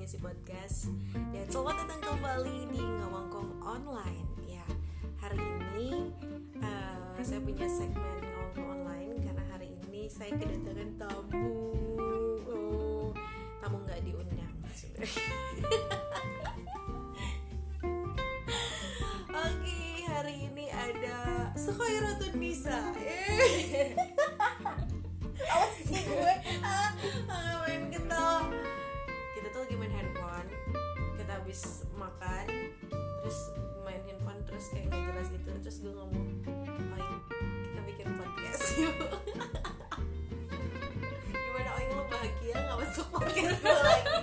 gue gak ngisi podcast. Ya selamat datang kembali di Ngawangkong Online. Ya hari ini uh, saya punya segmen Ngawangkong Online Karena hari ini saya kedatangan tamu. Oh, Tamu gak diundang Oke hari ini ada Sukhairatul Nisa Eh. Awas sih gue. Ah, ah, main tuh lagi main handphone kita habis makan terus main handphone terus kayak nggak jelas gitu terus gue ngomong Oing kita bikin podcast yuk. Gimana Oing lo bahagia nggak masuk podcast gue lagi?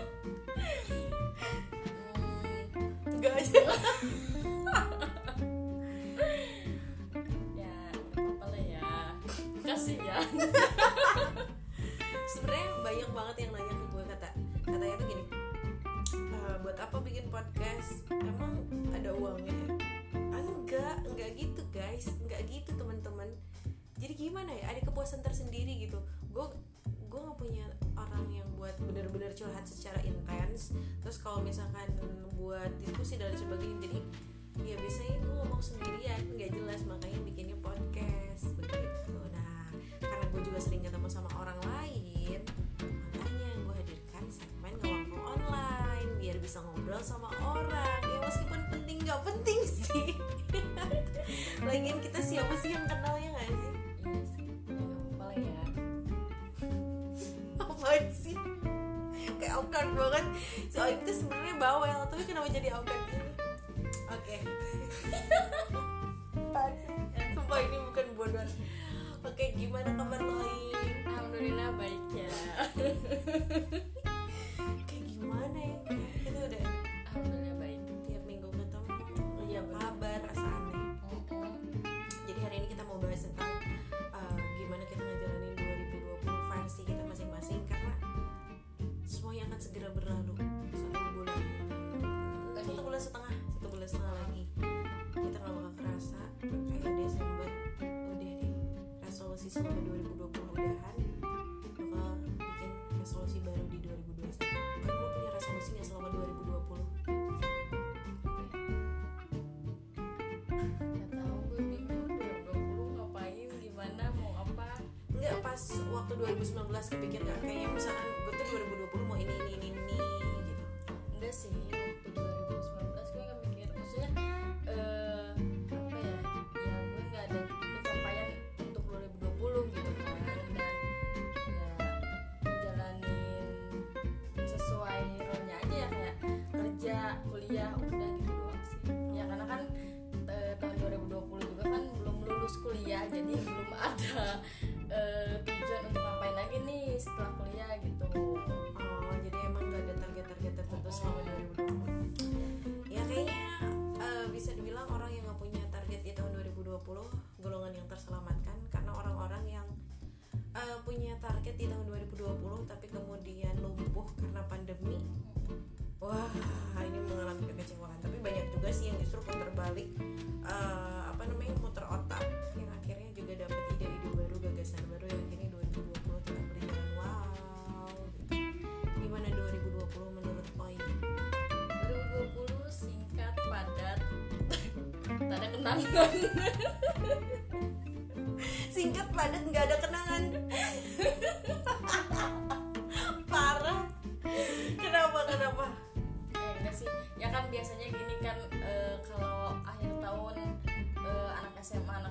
Enggak aja. Ya apa-apa lah ya. Kasihan sebenarnya banyak banget yang nanya ke gue kata katanya tuh gini "Eh, buat apa bikin podcast? Emang ada uangnya ah, enggak enggak gitu guys. Enggak gitu teman-teman. Jadi gimana ya? Ada kepuasan tersendiri gitu. Gue gue nggak punya orang yang buat bener-bener curhat secara intens. Terus kalau misalkan buat diskusi dan sebagainya jadi ya biasanya gue ngomong sendirian. Nggak jelas makanya bikinnya podcast. Begitu. Nah karena gue juga sering ketemu sama orang lain ngobrol sama orang. Ya meskipun penting nggak penting sih. Lagian kita siapa sih yang kenal ya nggak sih? Iya sih. Ya ya. Apaan sih? Kayak awkward banget. Soalnya itu sebenarnya bawel tapi kenapa jadi awkward gini oke. Sih? Sumpah ini bukan bodoh. Oke gimana kabar pas waktu 2019 kepikir gak kayaknya misalkan gue tuh 2020 mau ini ini ini, ini gitu. Enggak sih waktu 2019 gue nggak mikir maksudnya eh apa ya ya gue nggak ada pencapaian untuk 2020 gitu kan dan ya menjalanin sesuai role-nya aja ya kayak kerja kuliah udah gitu doang sih. Ya karena kan eh, tahun 2020 juga kan belum lulus kuliah jadi belum ada target di tahun 2020 tapi kemudian lumpuh karena pandemi. Wah ini mengalami kekecewaan. Tapi banyak juga sih yang justru putar balik eh, apa namanya muter otak. Yang akhirnya juga dapat ide-ide baru gagasan baru yang kini 2020 telah berjalan. Wow. Gimana 2020 menurut Oi? 2020 singkat padat tak ada kenangan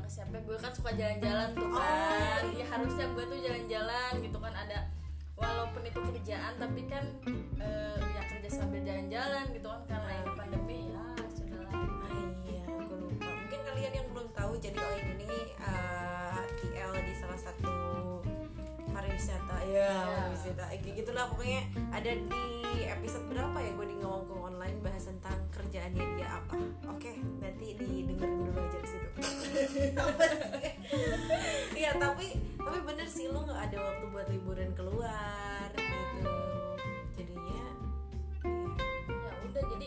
Anak SMP gue kan suka jalan-jalan tuh kan. Ya harusnya gue tuh jalan-jalan gitu kan ada walaupun itu kerjaan tapi kan eh, ya kerja sambil jalan-jalan gitu kan karena ini pandemi ya sudahlah. Ah, iya gue lupa. Mungkin kalian yang belum tahu jadi Oin ini uh, TL di salah satu pariwisata. Ya Ya. pariwisata. Kayak gitulah pokoknya ada di episode berapa ya gue di ngomong online bahas tentang kerjaannya dia apa? Oke nanti didengerin dulu aja di situ? Iya tapi tapi bener sih lo nggak ada waktu buat liburan keluar gitu. Jadinya ya udah jadi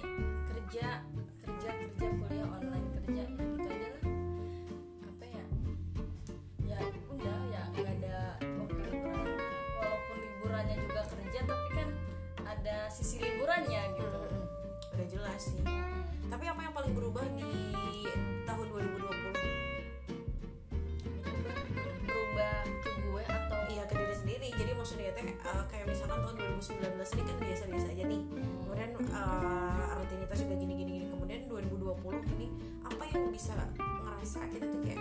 2019 ini kan biasa-biasa aja nih. Kemudian eh, rutinitas juga gini-gini gini. Kemudian 2020 ini apa yang bisa ngerasa kita tuh kayak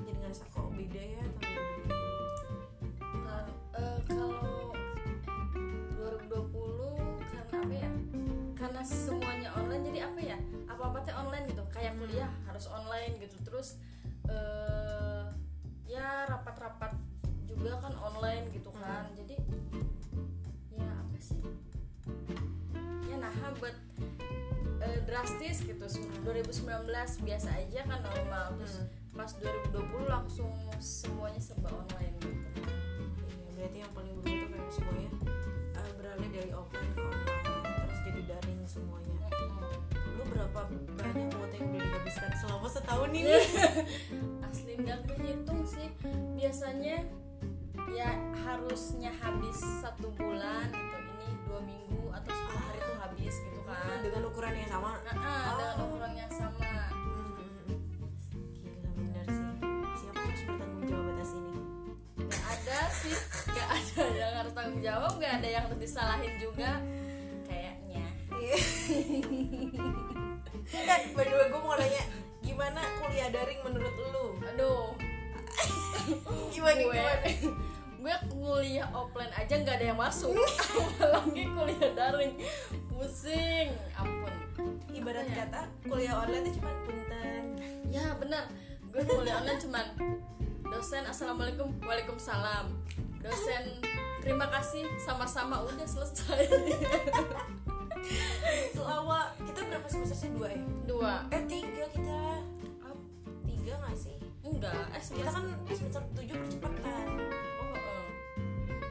jadi ngerasa kok beda ya tahun 2020 Kan, eh, kalau 2020 karena apa ya? Karena semuanya online jadi apa ya? Apa apa teh online gitu. Kayak kuliah harus online gitu. Terus eh ya rapat-rapat juga kan online gitu kan. Jadi nah buat eh, drastis gitu. 2019 biasa aja kan normal. Terus pas 2020 langsung semuanya serba online gitu. Iya, berarti yang paling berubah itu kayak semuanya eh, beralih dari offline ke online terus jadi daring semuanya. Lu berapa banyak kuota yang udah dihabiskan selama setahun ini? Asli nggak kehitung sih. Biasanya ya harusnya habis satu bulan gitu. Ini dua minggu ukuran yang sama. Nah, ah, dengan ukuran yang sama. Gila bener sih. Siapa yang harus bertanggung jawab atas ini? nggak ada sih. Nggak ada yang harus tanggung jawab nggak ada yang harus disalahin juga. Kayaknya. Eh, by the way gue mau nanya Gimana kuliah daring menurut lu? aduh. Gimana gue. gimana? gue kuliah offline aja nggak ada yang masuk. Apalagi kuliah daring. Pusing. Ampun Ibarat ya? kata kuliah online itu cuma punten ya benar gue kuliah online cuman dosen assalamualaikum waalaikumsalam dosen terima kasih sama-sama udah selesai Selama kita berapa semester sih? Dua ya? dua Eh tiga kita Ap- Tiga gak sih? enggak eh Kita kan semester tujuh percepatan oh, eh.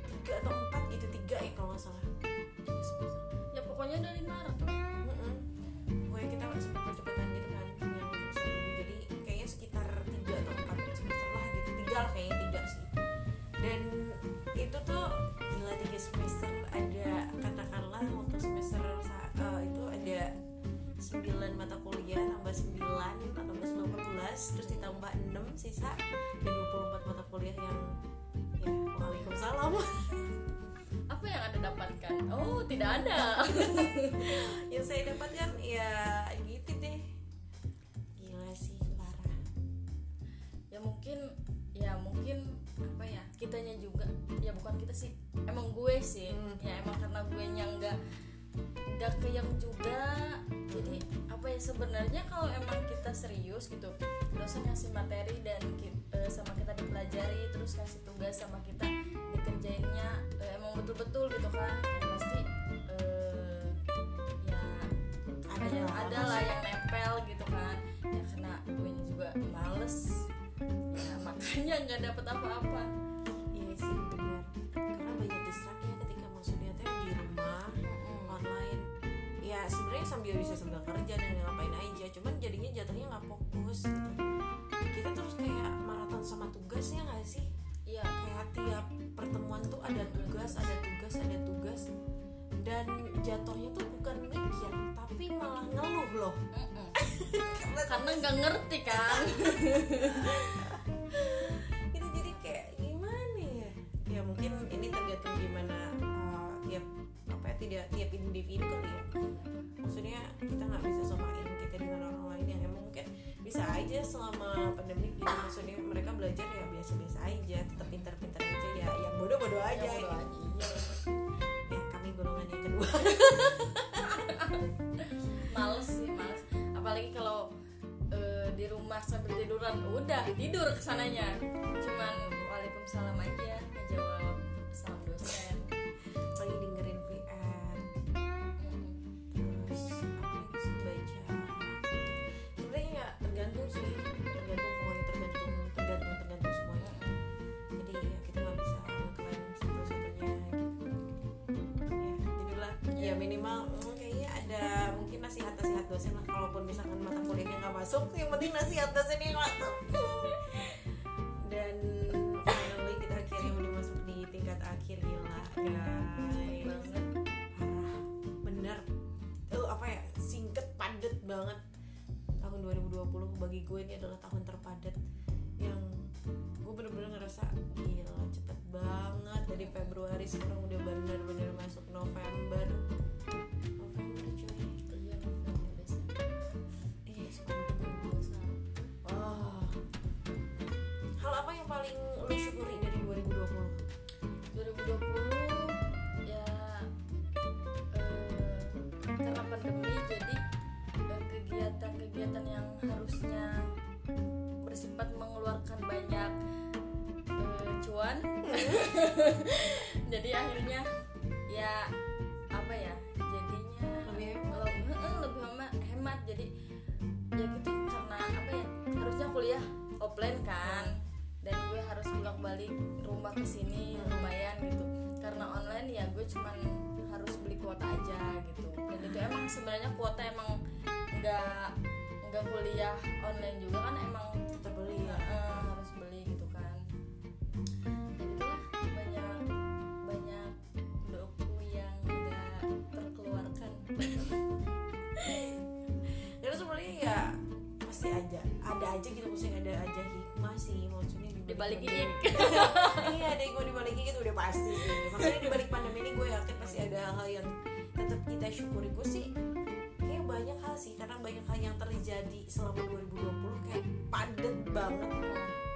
Tiga atau empat gitu Tiga ya kalau gak salah Kita sempat percepatan gitu kan yang semester dulu. jadi kayaknya sekitar tiga atau empat semester lah gitu tiga lah kayaknya tiga sih dan itu tuh gila tiga semester ada katakanlah waktu semester eh, itu ada 9 mata kuliah tambah 9 tambah 19 terus ditambah 6 sisa dan 24 mata kuliah yang ya waalaikumsalam yang dapatkan oh tidak ada. Yang saya dapatkan ya gitu deh. Gila sih parah. Ya mungkin ya mungkin apa ya kitanya juga ya bukan kita sih emang gue sih. Hmm. ya emang karena gue nya nggak nggak keyang juga. Jadi apa ya sebenarnya kalau emang kita serius gitu dosen ngasih materi dan ki- eh, sama kita dipelajari terus kasih tugas sama kita dikerjainnya eh, emang betul-betul gitu kan. Ya pasti eh, ya Ada yang lah, ada lah yang nempel gitu kan. Ya karena gue juga males. Ya makanya nggak dapet apa-apa. Iya sih benar karena banyak distrak ya ketika maksudnya teh di rumah online. Ya sebenarnya sambil bisa sambil kerja dan ngapain aja cuman jadinya jatuhnya nggak fokus gitu. Kita terus kayak maraton sama tugasnya nggak sih iya kayak tiap pertemuan tuh ada tugas ada tugas ada tugas. Dan jatuhnya tuh bukan mikir tapi malah ngeluh loh. Karena nggak ngerti kan. Itu jadi kayak gimana ya? Ya mungkin ini tergantung gimana uh, tiap apa ya tidak tiap individu kali ya. Maksudnya kita nggak bisa samain kita dengan orang lain yang emang mungkin bisa aja selama pandemi gitu. Maksudnya mereka belajar ya biasa-biasa aja tetap pintar-pintar aja ya yang bodoh-bodoh aja ya, bodo gitu. aja iya. ya kami golongan yang kedua males sih males apalagi kalau eh, di rumah sambil tiduran udah tidur ke sananya cuman waalaikumsalam aja ngejawab salam dosen dosen lah. Kalaupun misalkan mata kuliahnya nggak masuk yang penting nasihat dosen yang masuk. Dan finally kita akhirnya udah masuk di tingkat akhir gila guys. banget. Bener. Tuh apa ya? Singkat padat banget. Tahun 2020 bagi gue ini adalah tahun terpadat yang gue bener-bener ngerasa gila cepet banget. Dari Februari sekarang udah bener-bener masuk November. jadi akhirnya ya apa ya jadinya Lebih hemat. lebih, eh, lebih hemat, hemat. Jadi ya gitu karena apa ya harusnya kuliah offline kan dan gue harus bolak balik rumah ke sini lumayan gitu. Karena online ya gue cuman harus beli kuota aja gitu. Dan itu emang sebenarnya kuota emang nggak nggak kuliah online juga kan emang kita beli. Ya pasti aja. Ada aja gitu maksudnya ada aja hikmah sih maksudnya Di balik pandemi. ini. iya ada yang mau dibalik gitu udah pasti sih. Maksudnya di balik pandemi ini gue yakin pasti ada hal-hal yang tetap kita syukuri. Gue sih kayak banyak hal sih karena banyak hal yang terjadi selama 2020 kayak padet banget.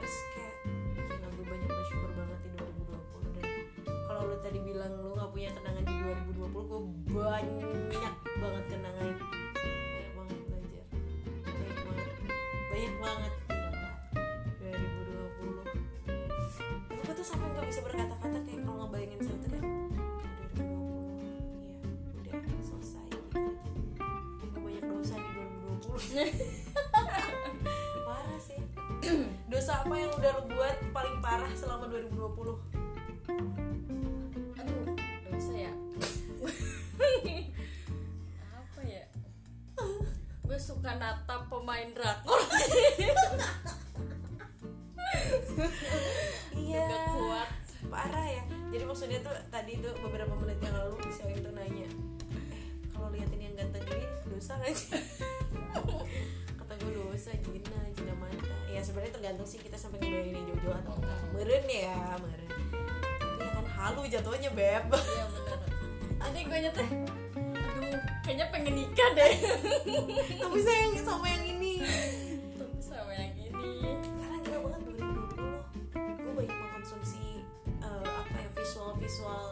Terus kayak gila gue banyak bersyukur banget di 2020 dan kalau lu tadi bilang lu nggak punya kenangan di 2020 gue banyak parah sih. Dosa apa yang udah lu buat paling parah selama 2020 aduh dosa ya? Apa ya? Gue suka natap pemain drakor. Iya kuat. parah ya. Jadi maksudnya tuh tadi tuh beberapa menit yang lalu si Oin tuh nanya eh kalau liatin yang ganteng ini dosa gak sih sih kita sampai ngebayangin yang jauh-jauh atau enggak? Meren ya meren. Tapi ya kan halu jatuhnya beb. Iya bener. Jadi gue nyeteh aduh kayaknya pengen nikah deh. Tapi sayang sama yang ini. Tapi sama yang ini. Karena gila banget 2020 gue banyak mengkonsumsi eh, apa ya visual visual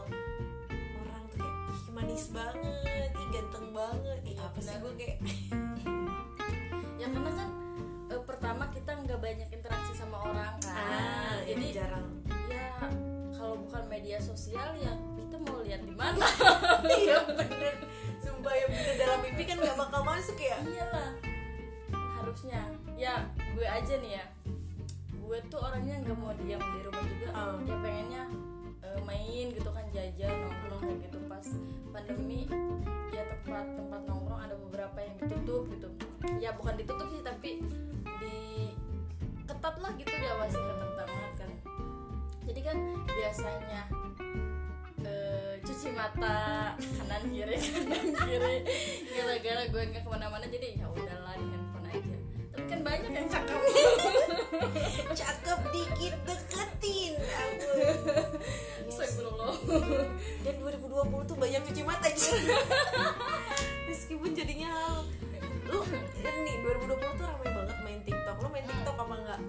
orang tuh kayak ih manis banget ih ganteng banget. Ih apa sih benar. gue kayak ya karena kan kita nggak banyak interaksi sama orang kan? Ah jadi jarang. ya kalau bukan media sosial ya kita mau lihat di mana? Iya bener. Sumpah ya bener dalam mimpi kan gak bakal masuk ya? Iyalah harusnya. Ya gue aja nih ya. Gue tuh orangnya nggak mau diam di rumah juga. Ah. ya pengennya eh, main gitu kan jajan nongkrong kayak gitu. Pas pandemi ya tempat tempat nongkrong ada beberapa yang ditutup gitu. Ya bukan ditutup sih tapi ketat lah gitu diawasi ketat banget kan. Jadi kan biasanya eh, cuci mata kanan kiri kanan kiri. Gara-gara gue nggak ke mana-mana jadi ya udahlah di handphone aja. Tapi kan banyak yang cakep. Cakep dikit deketin sih. Astagfirullah. Dan 2020 tuh banyak cuci mata cuy. meskipun jadinya halu lu ini 2020 tuh ramai banget main tiktok. Lu main tiktok apa enggak?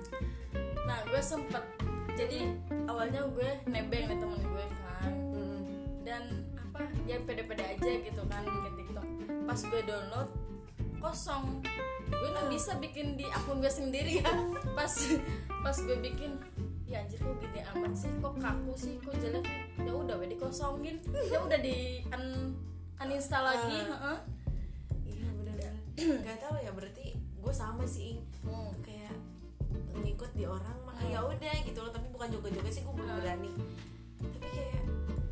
Nah gue sempet. Jadi awalnya gue nebeng nih temen gue kan. Dan apa ya pede-pede aja gitu kan bikin tiktok. Pas gue download kosong. Gue nggak bisa bikin di akun gue sendiri pas pas gue bikin ya anjir kok gini amat sih? Kok kaku sih? Kok jelek ya udah udah dikosongin. Ya udah di un uninstall lagi Ah. nggak tahu ya berarti gue sama sih Hmm. kayak ngikut di orang mah ya udah gitu loh. Tapi bukan joget-joget sih gue belum Ah. berani. Tapi kayak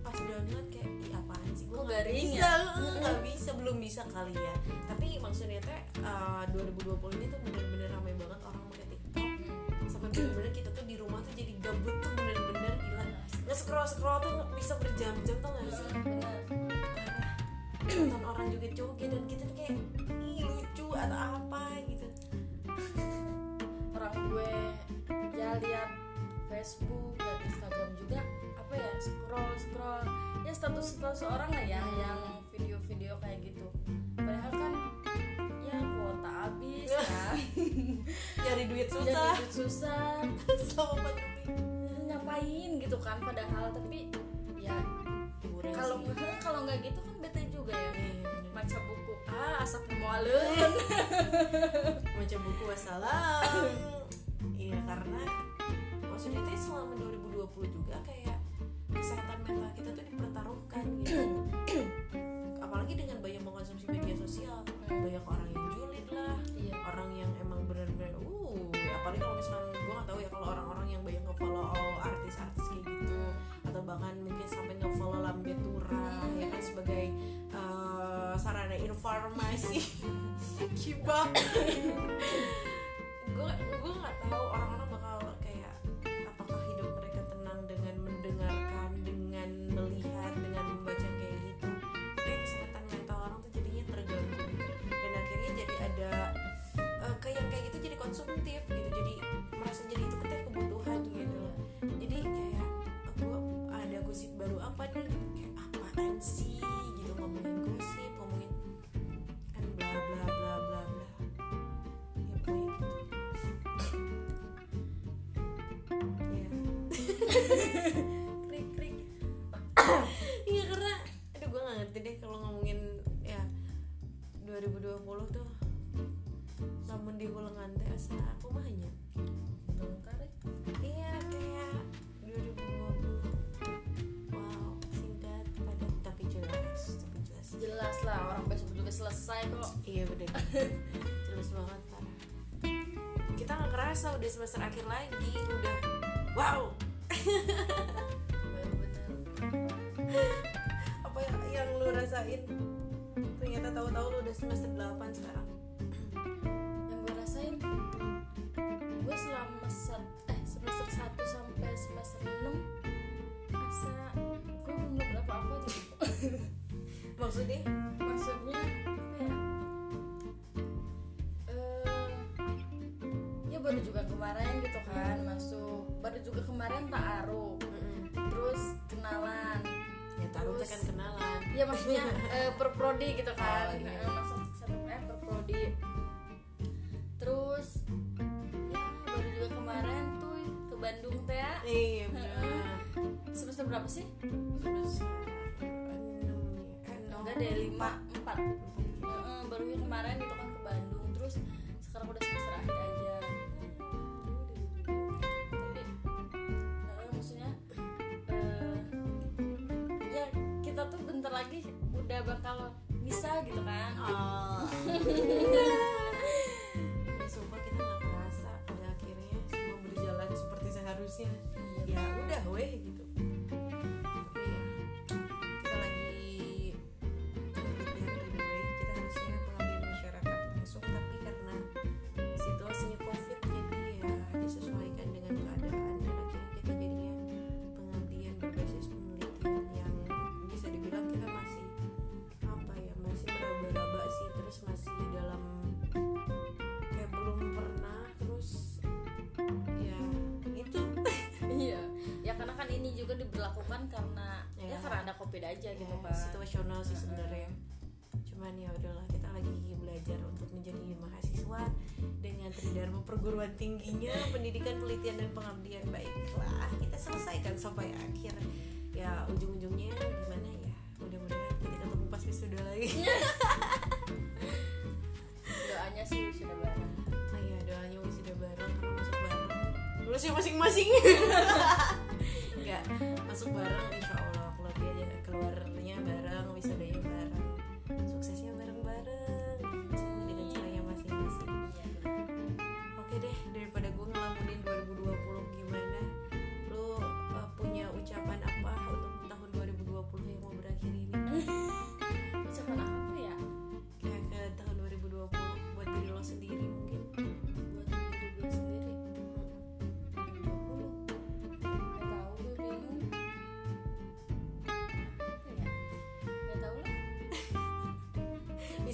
pas download kayak ih apaan sih gue nggak bisa? ya? eh, nggak bisa belum bisa kali ya. Tapi maksudnya teh eh, 2020 ini tuh bener-bener ramai banget orang pakai tiktok. Hmm. sampai bener-bener kita tuh di rumah tuh jadi gabut tuh bener-bener gila. Nge scroll scroll tuh bisa berjam-jam tuh nggak sih? Parah nonton orang joget-joget dan kita tuh kayak lucu atau apa gitu. Orang gue ya lihat Facebook lihat Instagram juga apa ya scroll scroll. Ya status status orang lah ya yang video-video kayak gitu. Padahal kan ya kuota habis kan. Nyari duit jadi susah. duit susah. Selama pandemi. Ngapain gitu kan padahal. Tapi ya kalau kalau nggak gitu kan bete juga ya Iya, bener. baca buku ah asap mualen baca buku wassalam. Iya karena maksudnya itu selama 2020 juga kayak kesehatan mental kita tuh dipertaruhkan gitu. Apalagi dengan banyak mengkonsumsi media sosial. Banyak orang yang julid lah. Iya. Orang yang emang bener-bener uh apalagi kalau misalkan gue nggak tahu ya kalau orang-orang yang banyak nge-follow artis-artis kayak gitu atau bahkan mungkin sampai nge-follow Lambe Tura ya kan sebagai sarana informasi? Kibah gue gue nggak tahu orang-orang bakal kayak apakah hidup mereka tenang dengan mendengarkan dengan melihat dengan membaca kayak gitu. Kayak kesehatan mental orang tuh jadinya terganggu gitu dan akhirnya jadi ada eh, kayak kayak gitu jadi konsumtif krik krik. Iya karena aduh gue gak ngerti deh kalau ngomongin ya 2020 tuh namun di Hulengan teh asa aku mahnya dong karek iya kayak 2020 wow singkat padat tapi jelas tapi jelas. Jelas lah orang besok juga selesai kok. Iya bener. Jelas banget parah. Kita nggak kerasa udah semester akhir lagi udah wow apa yang, yang lu rasain? Ternyata tahu-tahu lu udah semester 8 sekarang. Yang gue rasain gue selama set, eh semester 1 sampai semester 6 asa gue belum berapa apa gitu. maksudnya? Maksudnya apa ya juga kemarin gitu kan masuk. Baru juga kemarin taaruf terus kenalan. Ya taruh Terus- kan kenalan. Ya maksudnya eh, per prodi gitu kan. Oh, iya. Eh, masuk satu eh per prodi. Terus ya baru juga kemarin tuh ke Bandung teh ya. iya benar. Semester berapa sih? Semester enam. eh, enggak deh lima empat. baru kemarin gitu kan ke Bandung. Terus sekarang udah semester akhir aja udah bakal bisa gitu kan. Oh. ya sumpah kita nggak kerasa pada akhirnya semua berjalan seperti seharusnya. Ya udah weh. gitu diberlakukan karena ya, Ya. karena ada covid aja gitu ya, kan situasional sih sebenarnya. Cuman ya udahlah kita lagi belajar untuk menjadi mahasiswa dengan tridharma perguruan tingginya pendidikan penelitian dan pengabdian. Baiklah kita selesaikan sampai akhir. Ya ujung-ujungnya gimana ya? Mudah-mudahan kita ketemu pas wisuda lagi. Doanya sih sudah bareng. Nah ya doanya wisuda bareng karena masuk bareng. Lulusnya masing-masing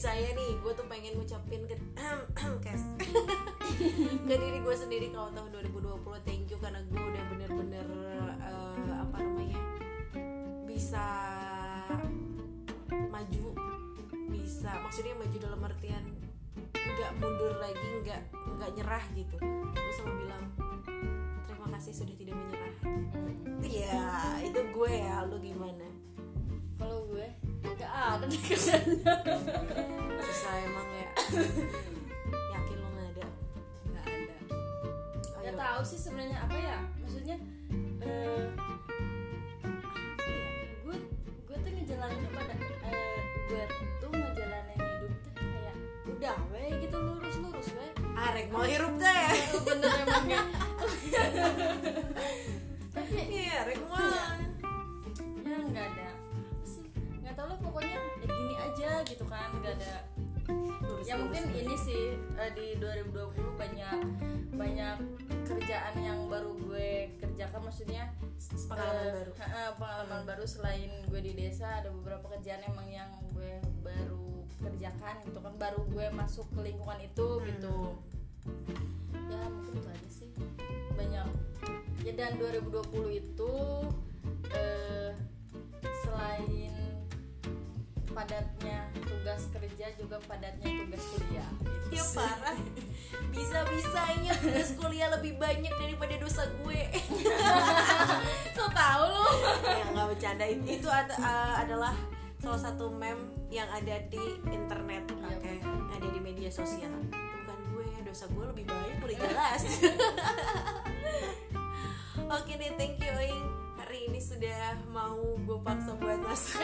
misalnya nih gue tuh pengen ngucapin ke kes. Ke diri gue sendiri kalau tahun 2020 thank you karena gue udah bener-bener eh, apa namanya bisa maju bisa maksudnya maju dalam artian nggak mundur lagi nggak nggak nyerah gitu. Gue selalu bilang terima kasih sudah tidak menyerah. Iya itu gue ya lu gimana? Kalau gue gak ada kerjanya ya yakin lo nggak ada? Nggak ada. Ayo. nggak tahu sih sebenarnya apa ya maksudnya eh, ya gue gue tuh ngejalanin pada eh, gue tuh ngejalanin hidup tuh kayak udah weh gitu lurus lurus weh arek mau hirup deh ya bener emang ya. Tapi iya arek mau ya mungkin ini sih eh, di 2020 banyak banyak kerjaan yang baru gue kerjakan maksudnya Pengalaman eh, baru. pengalaman baru selain gue di desa ada beberapa kerjaan emang yang gue baru kerjakan gitu kan baru gue masuk ke lingkungan itu Hmm. gitu. Ya mungkin itu aja sih. Banyak. Ya dan 2020 itu eh, selain padatnya tugas kerja juga padatnya tugas kuliah. Gitu ya parah. Bisa bisanya tugas kuliah lebih banyak daripada dosa gue. So tau lu. Ya nggak bercanda. Itu, itu ad- uh, adalah salah satu meme yang ada di internet Iya, oke? ada di media sosial. Bukan gue dosa gue lebih banyak udah jelas. Oke deh thank you Oing hari ini sudah mau gue paksa buat masuk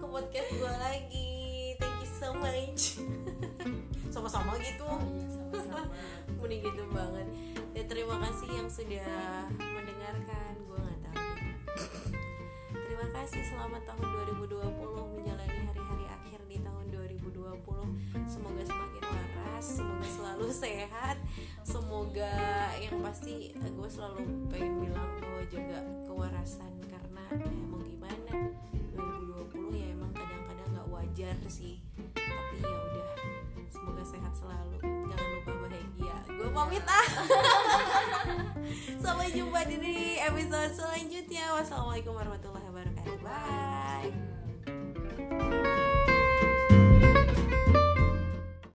ke podcast gue lagi. Thank you so much. Sama-sama gitu. Iya sama-sama. Mending gitu banget. Ya terima kasih yang sudah mendengarkan. Gue nggak tahu terima kasih. Selamat tahun 2020 menjalani hari-hari akhir di tahun 2020 semoga semakin waras semoga selalu sehat. Semoga yang pasti eh, gue selalu pengen bilang bahwa jaga kewarasan karena ya wajar sih. Tapi ya udah semoga sehat selalu. Jangan lupa bahagia. Gue pamit ah. Sampai jumpa di episode selanjutnya. Wassalamualaikum warahmatullahi wabarakatuh. Bye